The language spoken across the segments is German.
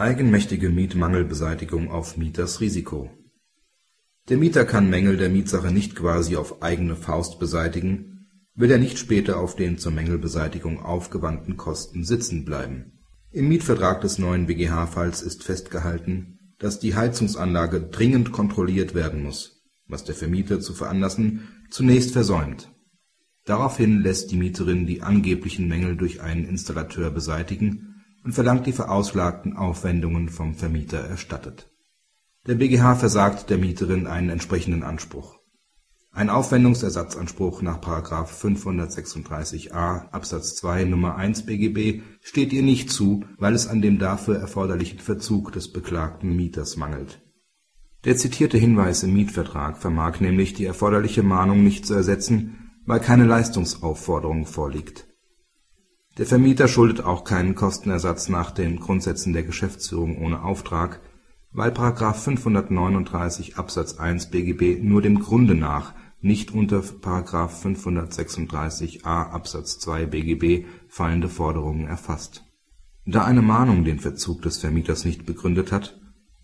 Eigenmächtige Mietmangelbeseitigung auf Mieters Risiko Der Mieter kann Mängel der Mietsache nicht quasi auf eigene Faust beseitigen, will er nicht später auf den zur Mängelbeseitigung aufgewandten Kosten sitzen bleiben. Im Mietvertrag des neuen BGH-Falls ist festgehalten, dass die Heizungsanlage dringend kontrolliert werden muss, was der Vermieter zu veranlassen zunächst versäumt. Daraufhin lässt die Mieterin die angeblichen Mängel durch einen Installateur beseitigen und verlangt die verausgabten Aufwendungen vom Vermieter erstattet. Der BGH versagt der Mieterin einen entsprechenden Anspruch. Ein Aufwendungsersatzanspruch nach § 536a Absatz 2 Nr. 1 BGB steht ihr nicht zu, weil es an dem dafür erforderlichen Verzug des beklagten Mieters mangelt. Der zitierte Hinweis im Mietvertrag vermag nämlich die erforderliche Mahnung nicht zu ersetzen, weil keine Leistungsaufforderung vorliegt der Vermieter schuldet auch keinen Kostenersatz nach den Grundsätzen der Geschäftsführung ohne Auftrag, weil § 539 Absatz 1 BGB nur dem Grunde nach nicht unter § 536a Absatz 2 BGB fallende Forderungen erfasst. Da eine Mahnung den Verzug des Vermieters nicht begründet hat,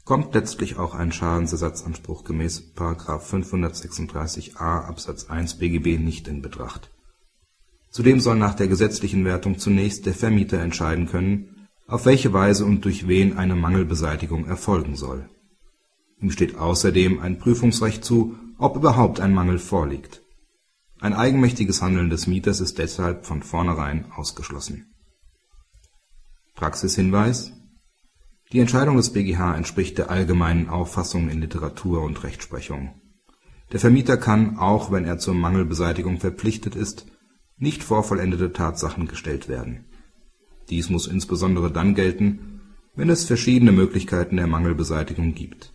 kommt letztlich auch ein Schadensersatzanspruch gemäß § 536a Absatz 1 BGB nicht in Betracht Zudem soll nach der gesetzlichen Wertung zunächst der Vermieter entscheiden können, auf welche Weise und durch wen eine Mangelbeseitigung erfolgen soll. Ihm steht außerdem ein Prüfungsrecht zu, ob überhaupt ein Mangel vorliegt. Ein eigenmächtiges Handeln des Mieters ist deshalb von vornherein ausgeschlossen. Praxishinweis Die Entscheidung des BGH entspricht der allgemeinen Auffassung in Literatur und Rechtsprechung. Der Vermieter kann, auch wenn er zur Mangelbeseitigung verpflichtet ist nicht vor vollendete Tatsachen gestellt werden. Dies muss insbesondere dann gelten, wenn es verschiedene Möglichkeiten der Mangelbeseitigung gibt.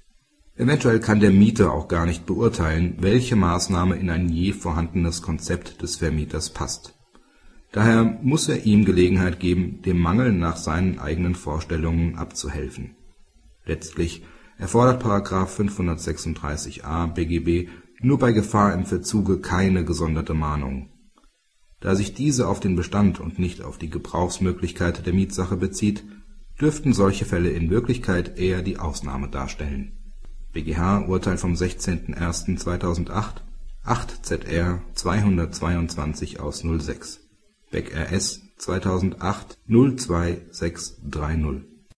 Eventuell kann der Mieter auch gar nicht beurteilen, welche Maßnahme in ein je vorhandenes Konzept des Vermieters passt. Daher muss er ihm Gelegenheit geben, dem Mangel nach seinen eigenen Vorstellungen abzuhelfen. Letztlich erfordert § 536a BGB nur bei Gefahr im Verzuge keine gesonderte Mahnung da sich diese auf den Bestand und nicht auf die Gebrauchsmöglichkeit der Mietsache bezieht, dürften solche Fälle in Wirklichkeit eher die Ausnahme darstellen. BGH-Urteil vom 16.01.2008 8 ZR 222 aus 06 Beck RS 2008 02630